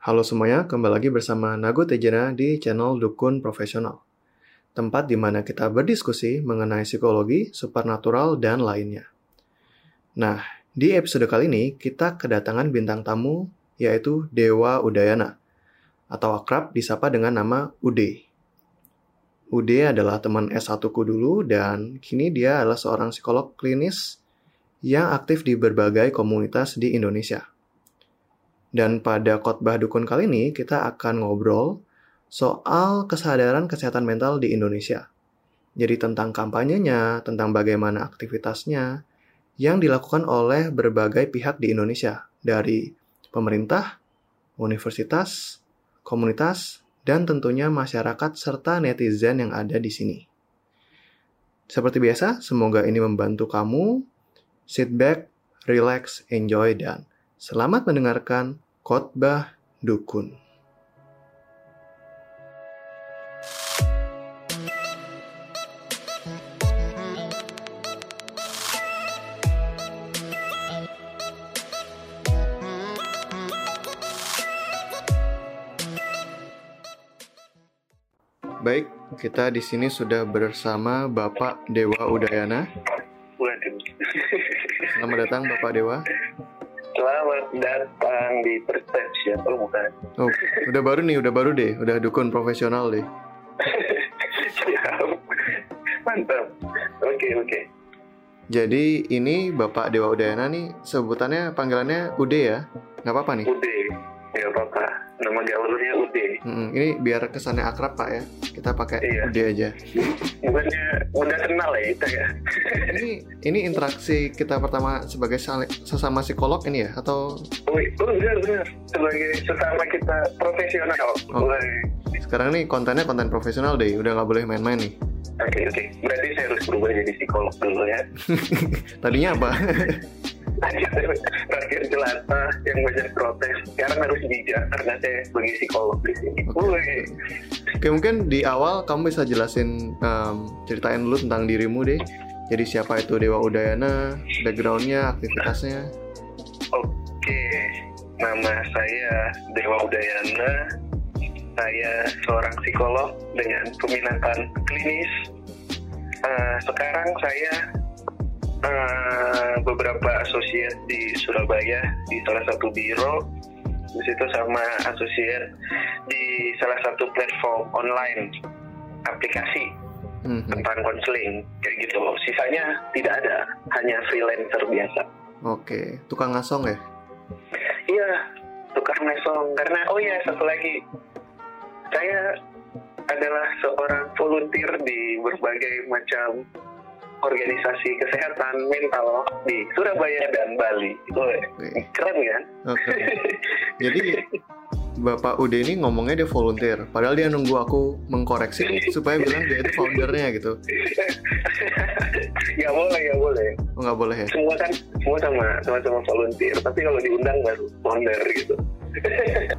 Halo semuanya, kembali lagi bersama Nago Tejana di channel Dukun Profesional. Tempat di mana kita berdiskusi mengenai psikologi, supernatural, dan lainnya. Nah, di episode kali ini kita kedatangan bintang tamu yaitu Dewa Udayana atau akrab disapa dengan nama Ude. Ude adalah teman S1 ku dulu dan kini dia adalah seorang psikolog klinis yang aktif di berbagai komunitas di Indonesia. Dan pada khotbah dukun kali ini kita akan ngobrol soal kesadaran kesehatan mental di Indonesia. Jadi tentang kampanyenya, tentang bagaimana aktivitasnya yang dilakukan oleh berbagai pihak di Indonesia, dari pemerintah, universitas, komunitas, dan tentunya masyarakat serta netizen yang ada di sini. Seperti biasa, semoga ini membantu kamu sit back, relax, enjoy, dan Selamat mendengarkan khotbah dukun. Baik, kita di sini sudah bersama Bapak Dewa Udayana. Selamat datang Bapak Dewa. Selamat datang di Perception. Oh bukan. Oh, udah baru nih, udah baru deh, udah dukun profesional deh. Mantap. Oke oke. Jadi ini Bapak Dewa Udayana nih sebutannya panggilannya Ude ya? Nggak apa-apa nih? Ude. Ini biar kesannya akrab Pak ya. Kita pakai Iya. Ude aja. Bukannya udah kenal ya kita ya? Ini ini interaksi kita pertama sebagai sesama psikolog ini ya atau Oh, oh benar benar. Sebagai sesama kita profesional. Oh. Wah. sekarang nih kontennya konten profesional deh, udah nggak boleh main-main nih. Oke oke. Berarti saya harus berubah jadi psikolog dulu ya. Tadinya apa? Terakhir jelata yang banyak protes. Sekarang harus bijak karena saya sebagai psikolog di sini. Oke mungkin di awal kamu bisa jelasin em, ceritain dulu tentang dirimu deh. Jadi siapa itu Dewa Udayana, backgroundnya, aktivitasnya. Oke, nama saya Dewa Udayana. Saya seorang psikolog dengan peminatan klinis. Eh, sekarang saya eh, beberapa asosiat di Surabaya di salah satu biro. Di situ sama asosiat di salah satu platform online aplikasi Mhm. tentang konseling kayak gitu. Sisanya tidak ada, hanya freelancer biasa. Oke, tukang ngasong ya? Iya, tukang mesong. Karena oh ya satu lagi, saya adalah seorang volunteer di berbagai macam organisasi kesehatan mental di Surabaya dan Bali. Oke. keren kan? Oke. Jadi Bapak Ude ini ngomongnya dia volunteer, padahal dia nunggu aku mengkoreksi supaya bilang dia itu foundernya gitu. ya boleh, ya boleh. Oh nggak boleh ya? Semua kan semua sama sama-sama volunteer. Tapi kalau diundang baru founder gitu.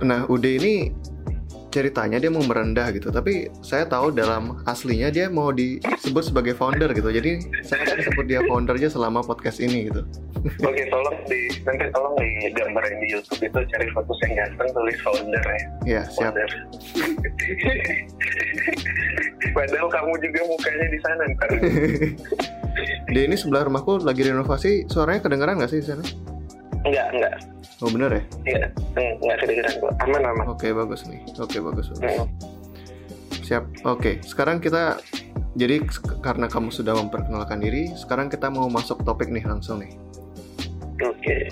Nah Ude ini ceritanya dia mau merendah gitu, tapi saya tahu dalam aslinya dia mau disebut sebagai founder gitu. Jadi saya akan sebut dia founder aja selama podcast ini gitu. Oke, tolong di nanti tolong di gambarin di YouTube itu cari foto yang ganteng tulis founder ya. Ya siap. Founder. Padahal kamu juga mukanya di sana ntar. Dia ini sebelah rumahku lagi renovasi, suaranya kedengeran nggak sih di sana? Enggak, enggak. Oh bener ya? Iya, enggak kedengeran kok. Aman, aman. Oke bagus nih. Oke bagus bagus. Hmm. Siap. Oke, sekarang kita jadi karena kamu sudah memperkenalkan diri, sekarang kita mau masuk topik nih langsung nih. Oke.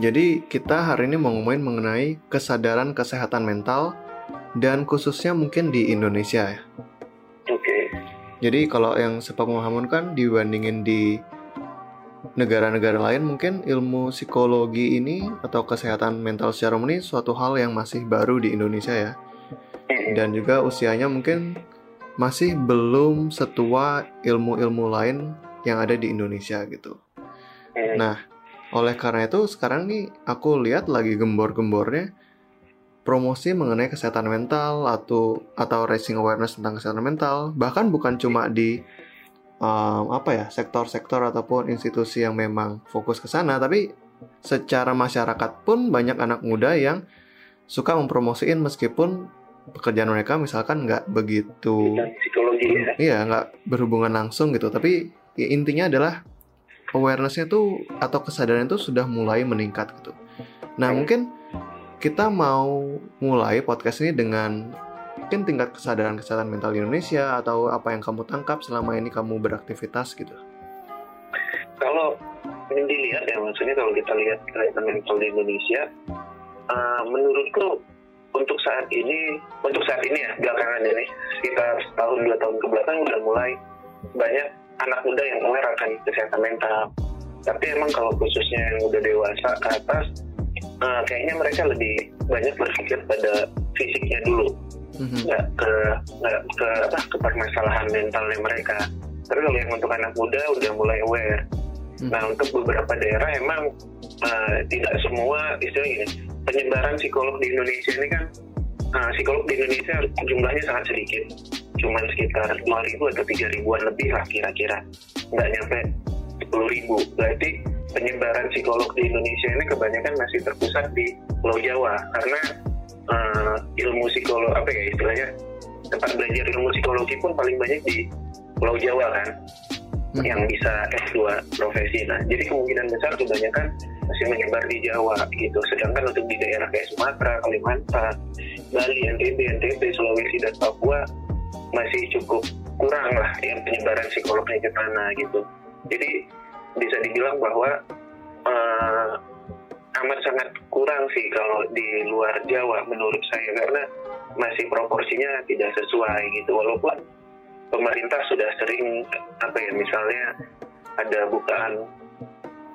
Jadi kita hari ini mau ngomongin mengenai kesadaran kesehatan mental dan khususnya mungkin di Indonesia ya. Jadi kalau yang sepemahaman kan dibandingin di negara-negara lain mungkin ilmu psikologi ini atau kesehatan mental secara umum ini suatu hal yang masih baru di Indonesia ya. Dan juga usianya mungkin masih belum setua ilmu-ilmu lain yang ada di Indonesia gitu. Nah, oleh karena itu sekarang nih aku lihat lagi gembor-gembornya promosi mengenai kesehatan mental atau atau raising awareness tentang kesehatan mental. Bahkan bukan cuma di um, apa ya sektor-sektor ataupun institusi yang memang fokus ke sana tapi secara masyarakat pun banyak anak muda yang suka mempromosiin meskipun pekerjaan mereka misalkan nggak begitu psikologi ya. Iya nggak berhubungan langsung gitu. Tapi ya, intinya adalah awarenessnya tuh atau kesadaran itu sudah mulai meningkat gitu. Nah mungkin kita mau mulai podcast ini dengan mungkin tingkat kesadaran kesehatan mental di Indonesia atau apa yang kamu tangkap selama ini kamu beraktivitas gitu? Kalau ini dilihat ya maksudnya kalau kita lihat kesehatan mental di Indonesia uh, menurutku untuk saat ini untuk saat ini ya belakangan ini sekitar setahun dua tahun ke belakang udah mulai banyak anak muda yang aware kesehatan mental. Tapi emang kalau khususnya yang udah dewasa ke atas uh, kayaknya mereka lebih banyak berpikir pada fisiknya dulu. Mhm. nggak ke nggak ke apa ke permasalahan mentalnya mereka. Tapi kalau yang untuk anak muda udah mulai aware. Hmm. nah untuk beberapa daerah emang uh, tidak semua istilahnya penyebaran psikolog di Indonesia ini kan uh, psikolog di Indonesia jumlahnya sangat sedikit. Cuman sekitar 2000 atau 3 ribuan lebih lah kira-kira. Nggak nyampe 10 ribu. Berarti penyebaran psikolog di Indonesia ini kebanyakan masih terpusat di Pulau Jawa karena uh, ilmu psikolog apa ya istilahnya tempat belajar ilmu psikologi pun paling banyak di Pulau Jawa kan Hmm. yang bisa S2 profesi. Nah, jadi kemungkinan besar kebanyakan masih menyebar di Jawa gitu. Sedangkan untuk di daerah kayak Sumatera, Kalimantan, Bali, NTB, NTB, Sulawesi dan Papua masih cukup kurang lah yang penyebaran psikolognya ke sana gitu. Jadi bisa dibilang bahwa eh, amat sangat kurang sih kalau di luar Jawa menurut saya karena masih proporsinya tidak sesuai gitu. Walaupun pemerintah sudah sering apa ya misalnya ada bukaan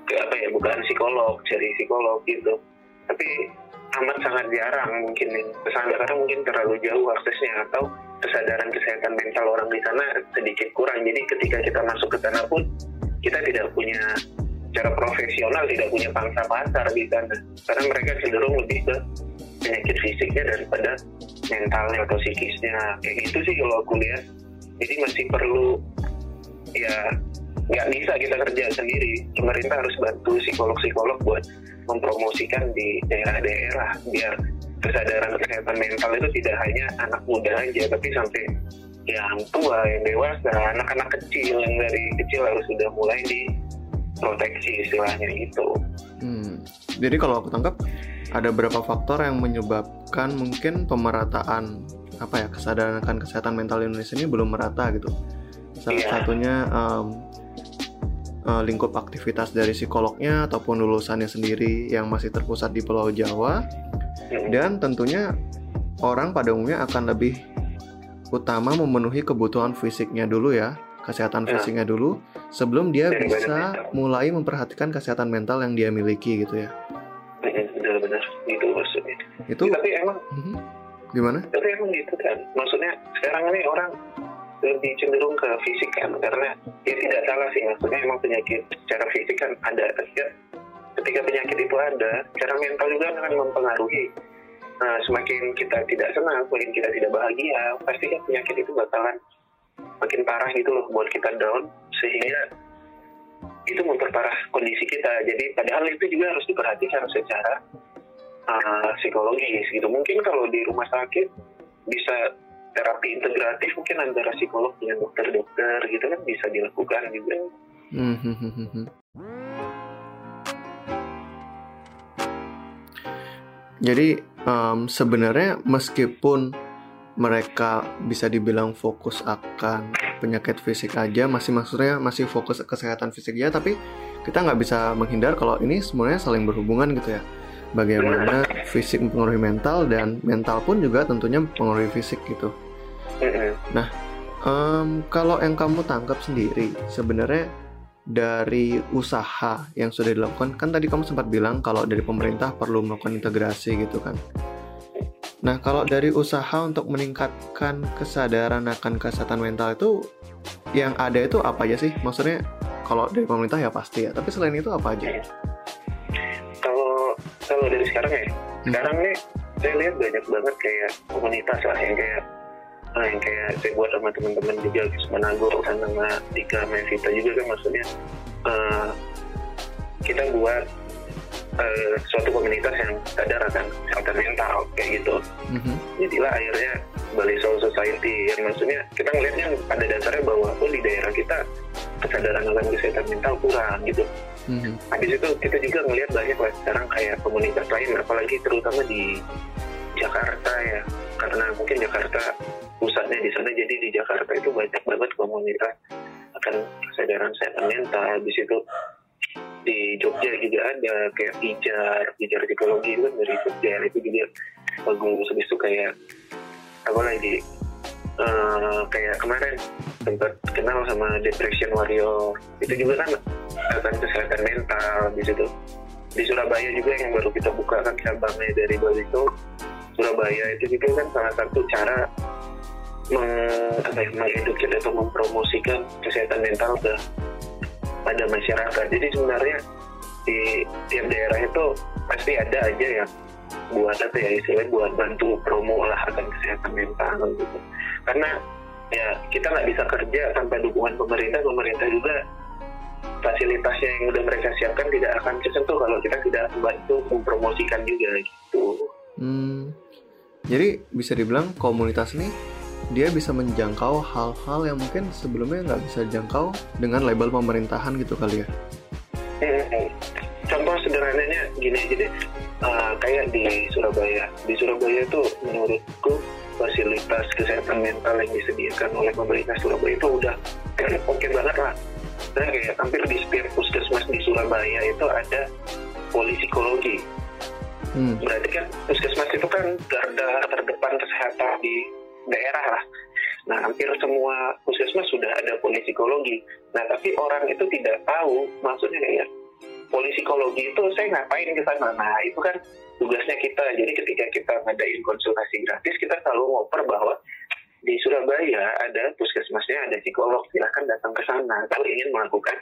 apa ya bukaan psikolog cari psikolog gitu. Tapi amat sangat jarang mungkin ke sana karena mungkin terlalu jauh aksesnya atau kesadaran kesehatan mental orang di sana sedikit kurang. Jadi ketika kita masuk ke sana pun kita tidak punya cara profesional tidak punya pangsa pasar di sana. Karena mereka cenderung lebih ke penyakit fisiknya daripada mentalnya atau psikisnya. Kayak gitu sih kalau aku lihat. Jadi masih perlu ya nggak bisa kita kerja sendiri. Pemerintah harus bantu psikolog-psikolog buat mempromosikan di daerah-daerah biar kesadaran kesehatan mental itu tidak hanya anak muda aja tapi sampai yang tua yang dewasa anak-anak kecil yang dari kecil harus sudah mulai diproteksi istilahnya gitu Hmm. Jadi kalau aku tangkap ada beberapa faktor yang menyebabkan mungkin pemerataan apa ya kesadaran akan kesehatan mental Indonesia ini belum merata gitu. Salah Iya. satunya em, eh, lingkup aktivitas dari psikolognya ataupun lulusannya sendiri yang masih terpusat di Pulau Jawa Hmm. dan tentunya orang pada umumnya akan lebih utama memenuhi kebutuhan fisiknya dulu ya kesehatan Ya. fisiknya dulu sebelum dia Daripada bisa mental. mulai memperhatikan kesehatan mental yang dia miliki gitu ya. Hmm, benar-benar. Itu maksudnya. Itu tapi emang Mhm. gimana? Tapi emang gitu kan. Maksudnya sekarang ini orang lebih cenderung ke fisik kan karena ya tidak salah sih. Maksudnya emang penyakit secara fisik kan ada. Ketika ketika penyakit itu ada secara mental juga akan mempengaruhi Nah, semakin kita tidak senang semakin kita tidak bahagia pasti kan penyakit itu bakalan makin parah gitu loh buat kita down sehingga itu memperparah kondisi kita. Jadi padahal itu juga harus diperhatikan secara uh, psikologis gitu. Mungkin kalau di rumah sakit bisa terapi integratif mungkin antara psikolog dengan dokter-dokter gitu kan bisa dilakukan juga. Mhm. Jadi em, sebenarnya meskipun mereka bisa dibilang fokus akan penyakit fisik aja, masih maksudnya masih fokus ke kesehatan fisik aja, tapi kita nggak bisa menghindar kalau ini sebenarnya saling berhubungan gitu ya. Bagaimana fisik mempengaruhi mental dan mental pun juga tentunya mempengaruhi fisik gitu. Mm-mm. Em, kalau yang kamu tangkap sendiri, sebenarnya dari usaha yang sudah dilakukan, kan tadi kamu sempat bilang kalau dari pemerintah perlu melakukan integrasi gitu kan. Nah, kalau dari usaha untuk meningkatkan kesadaran akan kesehatan mental itu, yang ada itu apa aja sih? Maksudnya, kalau dari pemerintah ya pasti ya, tapi selain itu apa aja? kalau kalau dari sekarang ya Hmm. sekarang nih saya lihat banyak banget kayak komunitas lah yang kayak nah, yang kayak saya buat sama teman-teman juga Gisma Nago dan sama Dika Mevita juga kan maksudnya uh, kita buat uh, suatu komunitas yang sadar akan kesehatan mental kayak gitu mm-hmm. jadilah akhirnya Bali Soul Society yang maksudnya kita ngelihatnya pada dasarnya bahwa oh di daerah kita kesadaran akan kesehatan mental kurang gitu mm-hmm. habis itu kita juga ngelihat banyak lah sekarang kayak komunitas lain apalagi terutama di Jakarta ya karena mungkin Jakarta pusatnya di sana. Jadi di Jakarta itu banyak banget komunitas akan kesadaran kesehatan mental di situ di Jogja juga ada kayak pijar pijar psikologi itu kan dari Jogja. Itu juga bagus. Habis itu kayak apa lagi? Uh, kayak kemarin sempat kenal sama depression warrior. Itu juga kan akan kesehatan mental. Di situ di Surabaya juga yang baru kita buka kan cabangnya dari Bali itu. Surabaya itu juga kan salah satu cara apa ya, mengedukasi atau mempromosikan kesehatan mental ke pada masyarakat. Jadi sebenarnya di tiap daerah itu pasti ada aja ya buat apa ya istilahnya buat bantu promo lah akan kesehatan mental gitu. Karena ya kita nggak bisa kerja tanpa dukungan pemerintah. Pemerintah juga fasilitasnya yang udah mereka siapkan tidak akan tersentuh kalau kita tidak membantu mempromosikan juga gitu. Hmm, jadi bisa dibilang komunitas ini dia bisa menjangkau hal-hal yang mungkin sebelumnya nggak bisa dijangkau dengan label pemerintahan gitu kali ya. Hmm, contoh sederhananya gini aja deh, uh, kayak di Surabaya. Di Surabaya itu menurutku fasilitas kesehatan mental yang disediakan oleh pemerintah Surabaya itu udah oke okay banget lah. Nah, kayak hampir di setiap puskesmas di Surabaya itu ada psikologi Hmm. Berarti kan puskesmas itu kan garda terdepan kesehatan di daerah lah. Nah, hampir semua puskesmas sudah ada psikologi. Nah, tapi orang itu tidak tahu, maksudnya kayak psikologi itu saya ngapain ke sana. Nah, itu kan tugasnya kita. Jadi ketika kita ngadain konsultasi gratis, kita selalu ngoper bahwa di Surabaya ada puskesmasnya, ada psikolog. Silahkan datang ke sana kalau ingin melakukan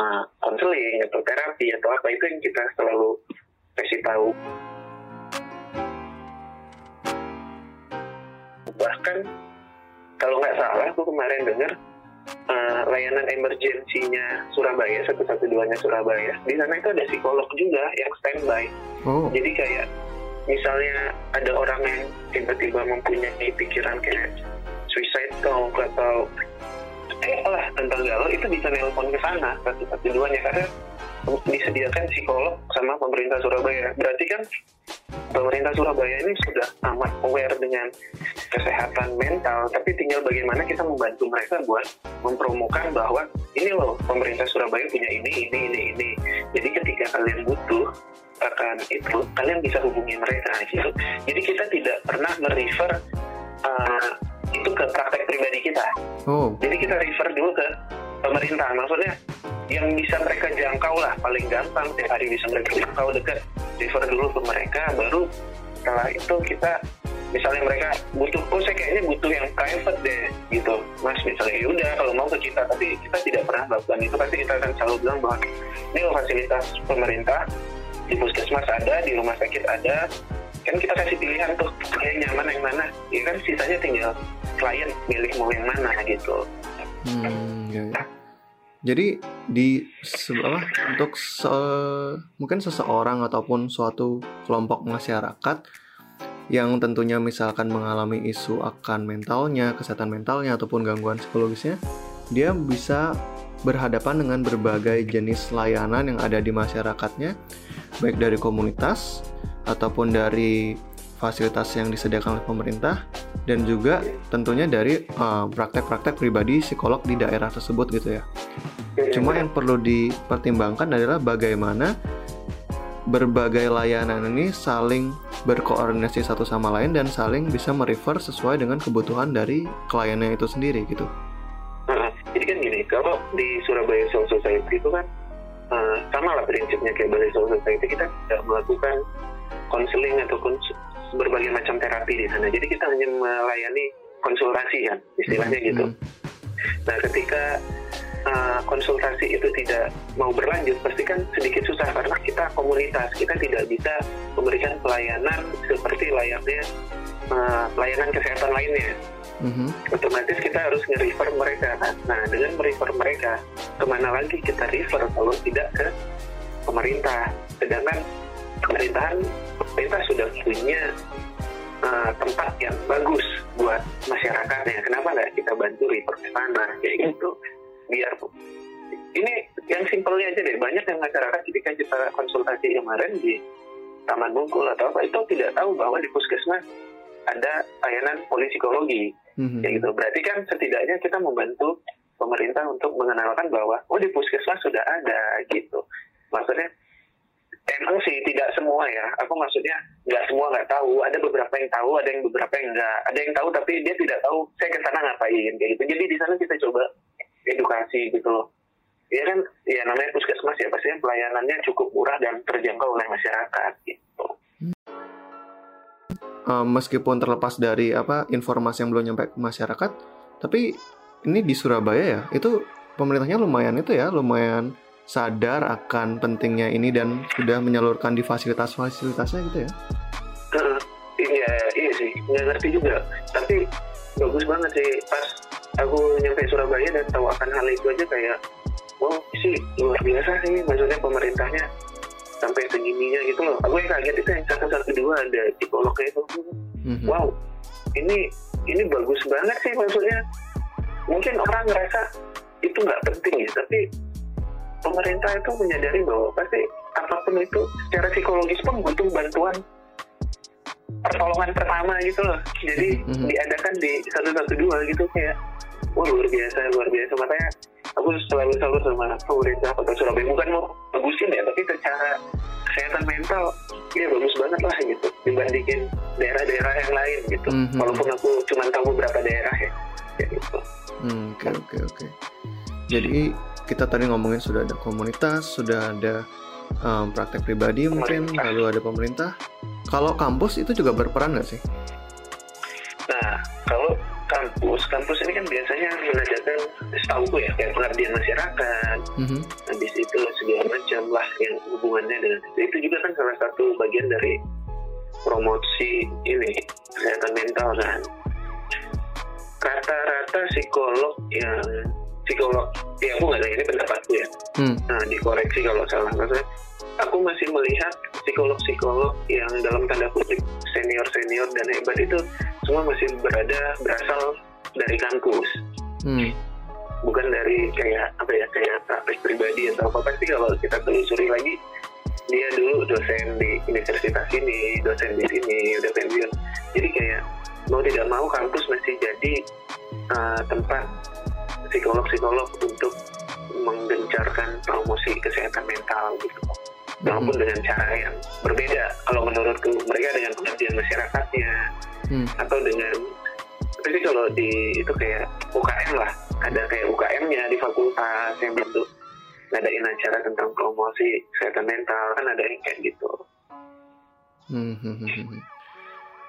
uh, konseling uh, atau terapi atau apa itu yang kita selalu kasih tahu bahkan kalau nggak salah aku kemarin dengar uh, layanan emergensinya Surabaya satu satu duanya Surabaya di sana itu ada psikolog juga yang standby oh. jadi kayak misalnya ada orang yang tiba-tiba mempunyai pikiran kayak suicide talk atau eh lah tentang galau itu bisa nelpon ke sana satu satu duanya karena disediakan psikolog sama pemerintah Surabaya. Berarti kan pemerintah Surabaya ini sudah amat aware dengan kesehatan mental, tapi tinggal bagaimana kita membantu mereka buat mempromokan bahwa ini loh pemerintah Surabaya punya ini, ini, ini, ini. Jadi ketika kalian butuh akan itu, kalian bisa hubungi mereka gitu. Jadi kita tidak pernah merefer uh, itu ke praktek pribadi kita. Oh. Jadi kita refer dulu ke pemerintah. Maksudnya yang bisa mereka jangkau lah paling gampang. Tiap hari bisa mereka jangkau dekat refer dulu ke mereka baru setelah itu kita misalnya mereka butuh oh saya kayaknya butuh yang private deh gitu. Mas misalnya ya udah kalau mau ke kita tapi kita tidak pernah melakukan itu. Pasti kita akan selalu bilang bahwa ini loh fasilitas pemerintah di puskesmas ada di rumah sakit ada. Kan kita kasih pilihan tuh yang nyaman yang mana. Ya kan sisanya tinggal klien milih mau yang mana gitu. Hmm, ya, ya. Jadi di apa, untuk se, mungkin seseorang ataupun suatu kelompok masyarakat yang tentunya misalkan mengalami isu akan mentalnya, kesehatan mentalnya ataupun gangguan psikologisnya, dia bisa berhadapan dengan berbagai jenis layanan yang ada di masyarakatnya, baik dari komunitas ataupun dari fasilitas yang disediakan oleh pemerintah dan juga tentunya dari eh, praktek-praktek uh, pribadi psikolog di daerah tersebut gitu ya. Cuma yang perlu dipertimbangkan adalah bagaimana berbagai layanan ini saling berkoordinasi satu sama lain dan saling bisa merefer sesuai dengan kebutuhan dari kliennya itu sendiri gitu. Nah, jadi kan gini, kalau di Surabaya Soul Society itu kan uh, sama lah prinsipnya kayak Bali Soul Society kita tidak melakukan konseling macam terapi di sana. Jadi kita hanya melayani konsultasi kan, istilahnya gitu. hmm. gitu. Nah, ketika uh, konsultasi itu tidak mau berlanjut, pasti kan sedikit susah karena kita komunitas, kita tidak bisa memberikan pelayanan seperti layaknya uh, layanan kesehatan lainnya. mm-hmm. otomatis kita harus nge-refer mereka kan. Nah, dengan merefer mereka, ke mana lagi kita refer kalau tidak ke pemerintah? Sedangkan pemerintahan pemerintah sudah punya uh, tempat yang bagus buat masyarakatnya. Kenapa nggak kita bantu refer ke sana kayak gitu? Biar ini yang simpelnya aja deh. Banyak yang masyarakat ketika kita konsultasi kemarin di Taman Bungkul atau apa itu tidak tahu bahwa di puskesmas ada layanan polisipsikologi mm-hmm. ya gitu berarti kan setidaknya kita membantu pemerintah untuk mengenalkan bahwa oh di puskesmas sudah ada gitu maksudnya emang sih tidak semua ya. Aku maksudnya nggak semua nggak tahu. Ada beberapa yang tahu ada yang beberapa yang nggak. Ada yang tahu tapi dia tidak tahu saya ke sana ngapain? Kayak gitu. Jadi di sana kita coba edukasi gitu loh. Ya kan? Ya namanya puskesmas ya. Pastinya pelayanannya cukup murah dan terjangkau oleh masyarakat gitu. Uh, meskipun terlepas dari apa informasi yang belum nyampe ke masyarakat, tapi ini di Surabaya ya, itu pemerintahnya lumayan itu ya, lumayan sadar akan pentingnya ini dan sudah menyalurkan di fasilitas-fasilitasnya gitu ya. Uh, iya, iya sih, nggak ngerti juga. Tapi bagus banget sih pas aku nyampe Surabaya dan tahu akan hal itu aja kayak, wow sih luar biasa sih, maksudnya pemerintahnya sampai segininya gitu loh aku yang kaget itu yang satu satu dua ada psikolognya itu mm-hmm. wow ini ini bagus banget sih maksudnya mungkin orang ngerasa itu nggak penting ya tapi pemerintah itu menyadari bahwa pasti apa pun itu secara psikologis pun butuh bantuan pertolongan pertama gitu loh. Jadi mm-hmm. diadakan di satu satu dua gitu kayak wah luar biasa luar biasa. Makanya aku selalu selalu sama pemerintah kota Surabaya. Bukan mau bagusin ya tapi secara kesehatan mental ya bagus banget lah gitu dibandingin daerah-daerah yang lain gitu. Mm-hmm. walaupun aku cuma tahu beberapa daerah ya gitu. Hmm, oke oke oke. Jadi kita tadi ngomongin sudah ada komunitas sudah ada um, praktek pribadi mungkin lalu ada pemerintah. Kalau kampus itu juga berperan nggak sih? Nah kalau kampus kampus ini kan biasanya mengajarkan setahu ya kayak pengabdian masyarakat. Mm-hmm. habis itu segala macam lah yang hubungannya dengan itu. Itu juga kan salah satu bagian dari promosi ini kesehatan mental kan. Rata-rata psikolog yang psikolog ya aku nggak tahu ini pendapatku ya. Hmm. nah dikoreksi kalau salah. Maksudnya aku masih melihat psikolog-psikolog yang dalam tanda kutip senior-senior dan hebat itu semua masih berada berasal dari kampus. Hmm. bukan dari kayak apa ya kayak praktek pribadi atau apa. Pasti kalau kita telusuri lagi dia dulu dosen di universitas ini dosen di sini udah pensiun. Jadi kayak mau tidak mau kampus masih jadi uh, tempat psikolog-psikolog untuk menggencarkan promosi kesehatan mental gitu walaupun hmm. dengan cara yang berbeda kalau menurutku mereka dengan pengertian masyarakatnya hmm. atau dengan tapi kalau di itu kayak UKM lah ada kayak UKM-nya di fakultas yang bentuk ngadain acara tentang promosi kesehatan mental kan ada yang kayak gitu hmm, hmm, hmm, hmm.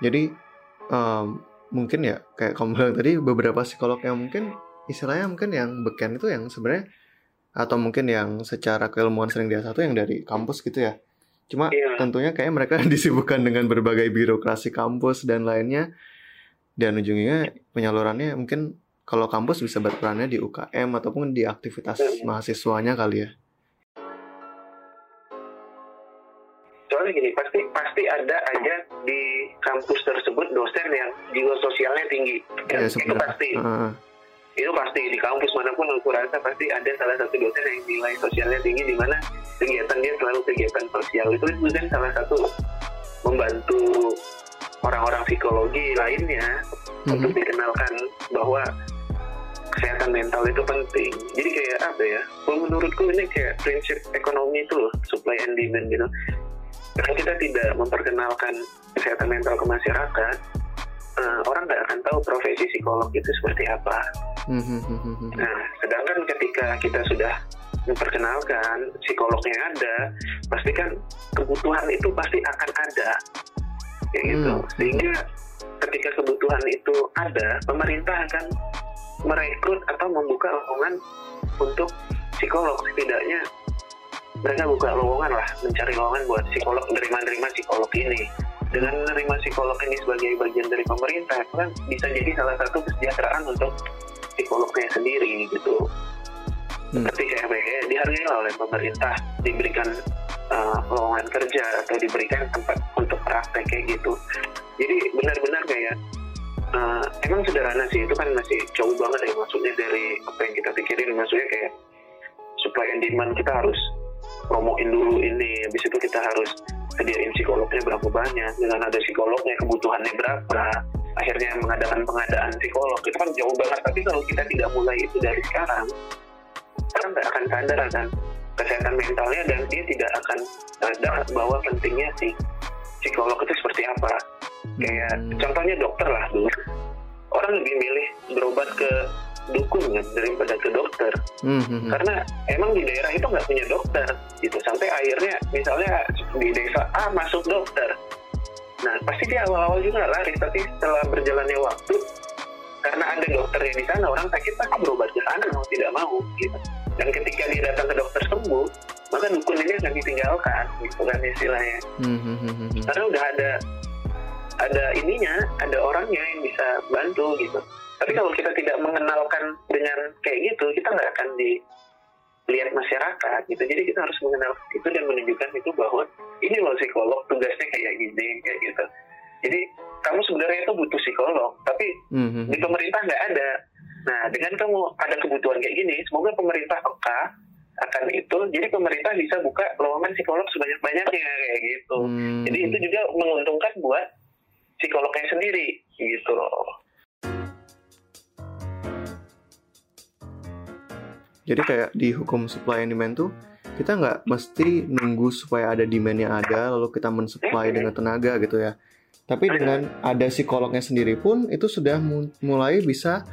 jadi um, mungkin ya kayak kamu bilang tadi beberapa psikolog yang mungkin istilahnya mungkin yang beken itu yang sebenarnya atau mungkin yang secara keilmuan sering dia satu yang dari kampus gitu ya Cuma iya. tentunya kayak mereka disibukkan dengan berbagai birokrasi kampus dan lainnya. Dan ujungnya penyalurannya mungkin kalau kampus bisa berperannya di UKM ataupun di aktivitas iya. mahasiswanya kali ya. Soalnya gini, pasti pasti ada aja di kampus tersebut dosen yang jiwa sosialnya tinggi. Ya, ya itu pasti. Uh itu pasti di kampus mana pun aku rasa pasti ada salah satu dosen yang nilai sosialnya tinggi di mana kegiatan dia selalu kegiatan sosial itu itu kan salah satu membantu orang-orang psikologi lainnya mm-hmm. untuk dikenalkan bahwa kesehatan mental itu penting. Jadi kayak apa ya? Menurutku ini kayak prinsip ekonomi itu loh, supply and demand gitu. Kalau kita tidak memperkenalkan kesehatan mental ke masyarakat, uh, orang nggak akan tahu profesi psikolog itu seperti apa. Nah, sedangkan ketika kita sudah memperkenalkan psikolognya ada, pasti kan kebutuhan itu pasti akan ada, kayak gitu. Hmm. Sehingga ketika kebutuhan itu ada, pemerintah akan merekrut atau membuka lowongan untuk psikolog setidaknya mereka buka lowongan lah mencari lowongan buat psikolog menerima-nerima psikolog ini dengan menerima psikolog ini sebagai bagian dari pemerintah itu kan bisa jadi salah satu kesejahteraan untuk psikolognya sendiri gitu. Hmm. kayak kayak dihargai lah oleh pemerintah diberikan uh, lowongan kerja atau diberikan tempat untuk praktek kayak gitu. Jadi benar-benar kayak uh, emang sederhana sih itu kan masih jauh banget ya maksudnya dari apa yang kita pikirin. Maksudnya kayak supply and demand kita harus promoin dulu ini habis itu kita harus sediain psikolognya berapa banyak dengan ada psikolognya kebutuhannya berapa akhirnya mengadakan pengadaan psikolog. Itu kan jauh banget. Tapi kalau kita tidak mulai itu dari sekarang orang nggak akan sadar akan kesehatan mentalnya dan dia tidak akan sadar bahwa pentingnya si psikolog itu seperti apa. Kayak Hmm. contohnya dokter lah dulu. Orang lebih milih berobat ke dukun kan daripada ke dokter. Hmm, hmm, hmm. karena emang di daerah itu nggak punya dokter gitu. Sampai akhirnya misalnya di desa A masuk dokter nah pasti dia awal-awal juga laris tapi setelah berjalannya waktu karena ada dokternya di sana orang sakit pasti berobat ke sana mau tidak mau gitu. Dan ketika dia datang ke dokter sembuh maka dukun ini akan ditinggalkan gitu kan istilahnya. Hmm, hmm, hmm, karena udah ada ada ininya ada orangnya yang bisa bantu gitu. Tapi kalau kita tidak mengenalkan dengan kayak gitu kita nggak akan dilihat masyarakat gitu jadi kita harus mengenal itu dan menunjukkan itu bahwa ini loh psikolog tugasnya kayak gini kayak gitu jadi kamu sebenarnya itu butuh psikolog tapi Hmm, hmm, di pemerintah nggak ada. Nah, dengan kamu ada kebutuhan kayak gini, semoga pemerintah peka akan itu. Jadi pemerintah bisa buka lowongan psikolog sebanyak-banyaknya kayak gitu. Hmm. Jadi itu juga menguntungkan buat psikolognya sendiri gitu loh. Jadi kayak di hukum supply and demand tuh kita nggak mesti nunggu supaya ada demand yang ada lalu kita mensupply dengan tenaga gitu ya. Tapi dengan ada psikolognya sendiri pun itu sudah mu- mulai bisa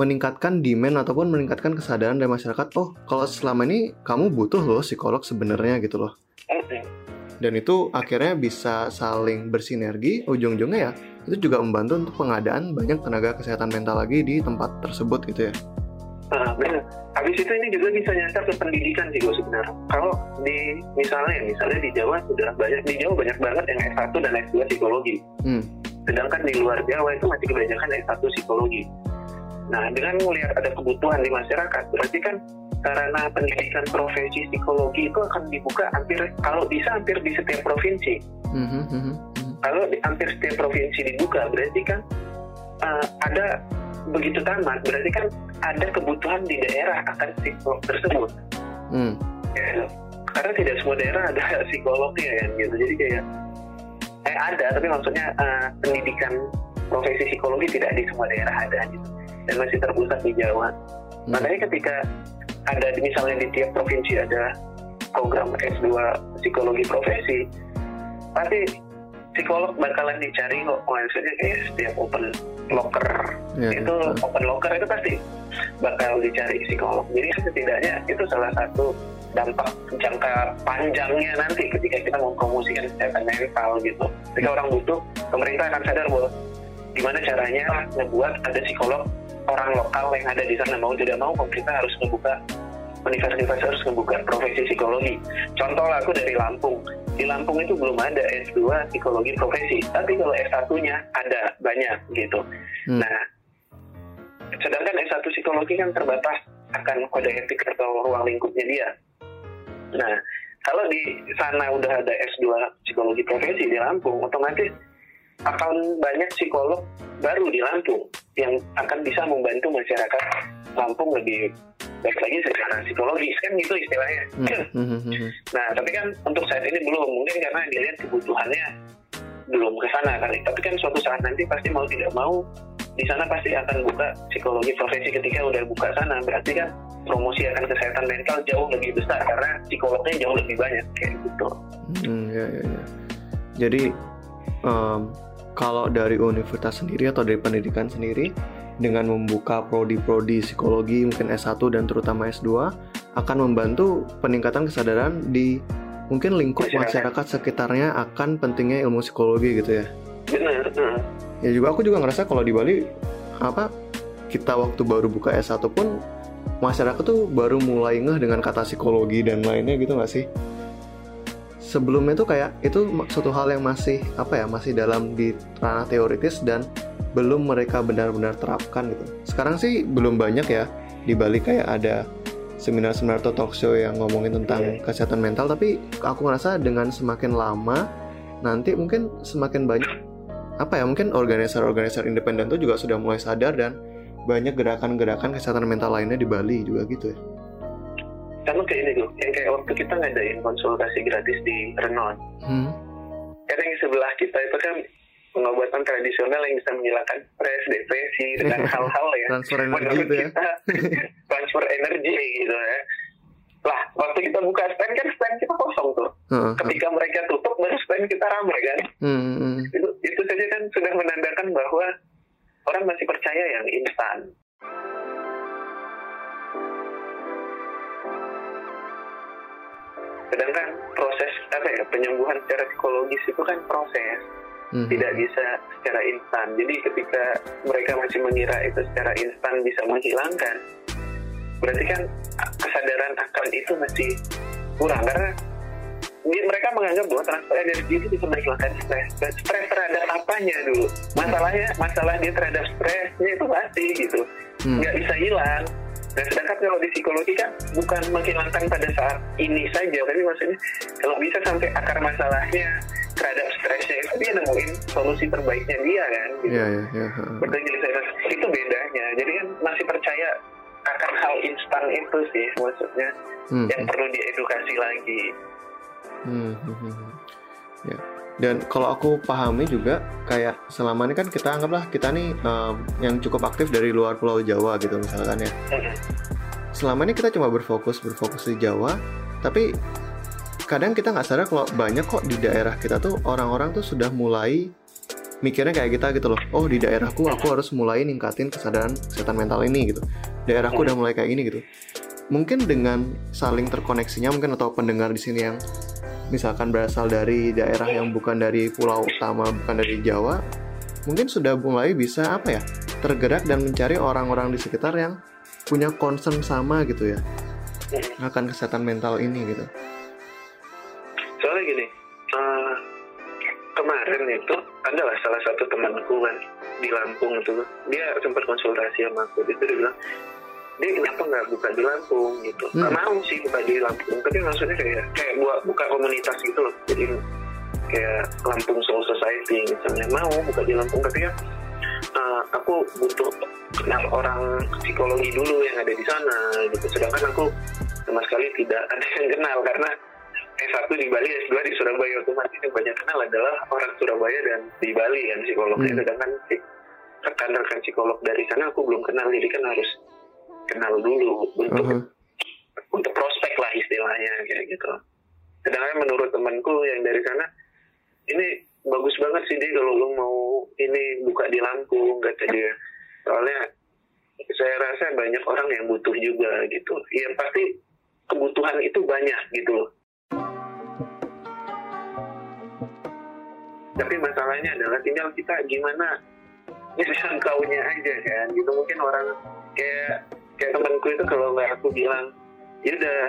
meningkatkan demand ataupun meningkatkan kesadaran dari masyarakat. Oh, kalau selama ini kamu butuh loh psikolog sebenarnya gitu loh. Dan itu akhirnya bisa saling bersinergi. Ujung-ujungnya ya itu juga membantu untuk pengadaan banyak tenaga kesehatan mental lagi di tempat tersebut gitu ya. Nah, benar. Habis itu ini juga bisa nyasar ke pendidikan sih gue sebenarnya. Kalau di misalnya, misalnya di Jawa sudah banyak, di Jawa banyak banget yang S1 dan S2 psikologi. Hmm. Sedangkan di luar Jawa itu masih kebanyakan S1 psikologi. Nah, dengan melihat ada kebutuhan di masyarakat, berarti kan sarana pendidikan profesi psikologi itu akan dibuka hampir, kalau bisa hampir di setiap provinsi. Hmm, hmm. Kalau di hampir setiap provinsi dibuka, berarti kan uh, ada begitu tamat, berarti kan ada kebutuhan di daerah akan psikolog tersebut. Hmm. Ya, karena tidak semua daerah ada psikolognya kan gitu jadi kayak eh ada tapi maksudnya eh, pendidikan profesi psikologi tidak di semua daerah ada gitu dan masih terpusat di Jawa Hmm. makanya ketika ada misalnya di tiap provinsi ada program S2 psikologi profesi pasti psikolog bakalan dicari kok maksudnya kayak setiap open locker Ya, itu ya. open locker itu pasti bakal dicari psikolog. Jadi setidaknya itu salah satu dampak jangka panjangnya nanti ketika kita mempromosikan kesehatan mental gitu. Ketika orang butuh, pemerintah akan sadar bahwa gimana caranya ngebuat ada psikolog orang lokal yang ada di sana mau tidak mau pemerintah harus membuka universitas harus membuka profesi psikologi. Contoh lah aku dari Lampung. Di Lampung itu belum ada S2 psikologi profesi, tapi kalau S1-nya ada banyak gitu. Hmm. Nah, sedangkan S1 psikologi kan terbatas akan kode etik atau ruang lingkupnya dia. Nah, kalau di sana udah ada S2 psikologi profesi di Lampung, otomatis akan banyak psikolog baru di Lampung yang akan bisa membantu masyarakat Lampung lebih baik lagi secara psikologis kan gitu istilahnya. Hmm, hmm, hmm, hmm. Nah, tapi kan untuk saat ini belum mungkin karena dilihat kebutuhannya belum ke sana kali. Tapi kan suatu saat nanti pasti mau tidak mau di sana pasti akan buka psikologi profesi ketika udah buka sana berarti kan promosi akan kesehatan mental jauh lebih besar karena psikolognya jauh lebih banyak kayak gitu. Hmm, ya, ya, ya. Jadi em, kalau dari universitas sendiri atau dari pendidikan sendiri dengan membuka prodi-prodi psikologi mungkin S1 dan terutama S2 akan membantu peningkatan kesadaran di mungkin lingkup Masyarakat. sekitarnya akan pentingnya ilmu psikologi gitu ya. Benar. Ya juga aku juga ngerasa kalau di Bali apa kita waktu baru buka S1 pun masyarakat tuh baru mulai ngeh dengan kata psikologi dan lainnya gitu nggak sih? sebelumnya tuh kayak itu suatu hal yang masih apa ya masih dalam di ranah teoritis dan belum mereka benar-benar terapkan gitu. Sekarang sih belum banyak ya di Bali kayak ada seminar-seminar atau talk show yang ngomongin tentang yeah. kesehatan mental tapi aku ngerasa dengan semakin lama nanti mungkin semakin banyak apa ya mungkin organisasi-organisasi independen itu juga sudah mulai sadar dan banyak gerakan-gerakan kesehatan mental lainnya di Bali juga gitu ya sama kayak ini tuh yang kayak waktu kita ngadain konsultasi gratis di Renon hmm. karena yang sebelah kita itu kan pengobatan tradisional yang bisa menghilangkan stres, depresi dengan hal-hal ya. transfer energi itu ya. Kita, transfer energi gitu ya. Lah, waktu kita buka stand kan stand kita kosong tuh. Uh, Ketika mereka tutup baru stand kita ramai kan. Hmm, hmm. Itu, itu saja kan sudah menandakan bahwa orang masih percaya yang instan. Sedangkan proses apa ya penyembuhan secara psikologis itu kan proses hmm. tidak bisa secara instan. Jadi ketika mereka masih mengira itu secara instan bisa menghilangkan, berarti kan kesadaran akan itu masih kurang karena mereka menganggap bahwa transfer energi itu bisa menghilangkan stres. Stres terhadap apanya dulu? Masalahnya, masalah dia terhadap stresnya itu pasti gitu, hmm. nggak bisa hilang. Nah, sedangkan kalau di psikologi kan bukan menghilangkan pada saat ini saja, tapi maksudnya kalau bisa sampai akar masalahnya stresnya itu dia nemuin solusi terbaiknya dia kan gitu. Yeah, yeah, yeah. saya itu bedanya. Jadi kan masih percaya akan hal instan itu sih maksudnya hmm. yang perlu diedukasi lagi. Hmm. hmm, hmm, hmm. Ya. Dan kalau aku pahami juga kayak selama ini kan kita anggaplah kita nih um, yang cukup aktif dari luar Pulau Jawa gitu misalkan ya. Hmm. Selama ini kita cuma berfokus berfokus di Jawa, tapi kadang kita nggak sadar kalau banyak kok di daerah kita tuh orang-orang tuh sudah mulai mikirnya kayak kita gitu loh. Oh di daerahku aku harus mulai ningkatin kesadaran kesehatan mental ini gitu. Daerahku udah mulai kayak gini gitu. Mungkin dengan saling terkoneksinya mungkin atau pendengar di sini yang misalkan berasal dari daerah yang bukan dari pulau utama bukan dari Jawa mungkin sudah mulai bisa apa ya tergerak dan mencari orang-orang di sekitar yang punya concern sama gitu ya akan kesehatan mental ini gitu soalnya gini uh, kemarin itu adalah salah satu temanku kan di Lampung itu. Dia sempat konsultasi sama aku itu dia bilang dia kenapa nggak buka di Lampung? Gitu. Hmm. mau sih buka di Lampung tapi maksudnya kayak kayak buat buka komunitas gitu loh. Jadi kayak Lampung Soul Society misalnya mau buka di Lampung? Tapi ya uh, aku butuh kenal orang psikologi dulu yang ada di sana gitu. Sedangkan aku sama sekali tidak ada yang kenal karena S1 di Bali, S2 di Surabaya. Otomatis yang banyak kenal adalah orang Surabaya dan di Bali kan psikolognya. Hmm. sedangkan rekan-rekan psikolog dari sana aku belum kenal. Jadi kan harus kenal dulu untuk uh -huh. untuk prospek lah istilahnya kayak gitu. Sedangkan menurut temanku yang dari sana ini bagus banget sih dia kalau lo mau ini buka di Lampung kata dia. Soalnya saya rasa banyak orang yang butuh juga gitu. Ya pasti kebutuhan itu banyak gitu loh tapi masalahnya adalah tinggal kita gimana tahunya aja kan. Gitu mungkin orang kayak kayak temanku itu kalau nggak aku bilang ya udah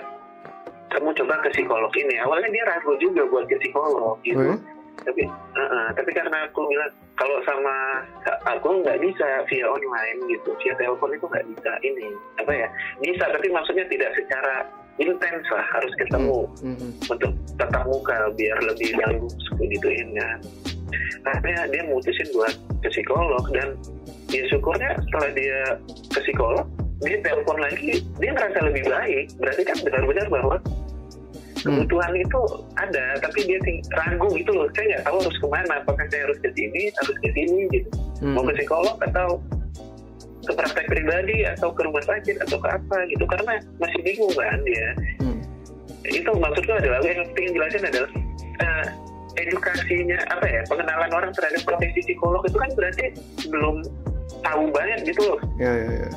kamu coba ke psikolog ini. Awalnya dia ragu juga buat ke psikolog gitu. Hmm? tapi uh -uh, tapi karena aku bilang kalau sama aku nggak bisa via online gitu via telepon itu nggak bisa ini apa ya bisa tapi maksudnya tidak secara intens lah harus ketemu. Mm -hmm. untuk tatap muka biar lebih bagus gitu kan akhirnya dia mutusin buat ke psikolog dan ya syukurnya setelah dia ke psikolog dia telepon lagi. Dia ngerasa lebih baik. Berarti kan benar-benar bahwa mm. kebutuhan itu ada tapi dia ragu gitu loh. Saya nggak tahu harus ke mana apakah saya harus ke sini harus ke sini gitu. Hmm. mau ke psikolog atau ke praktek pribadi atau ke rumah sakit atau ke apa gitu karena masih bingung kan dia hmm. itu maksudnya adalah yang ingin jelasin adalah uh, edukasinya apa ya pengenalan orang terhadap profesi psikolog itu kan berarti belum tahu banget gitu loh ya, ya, ya.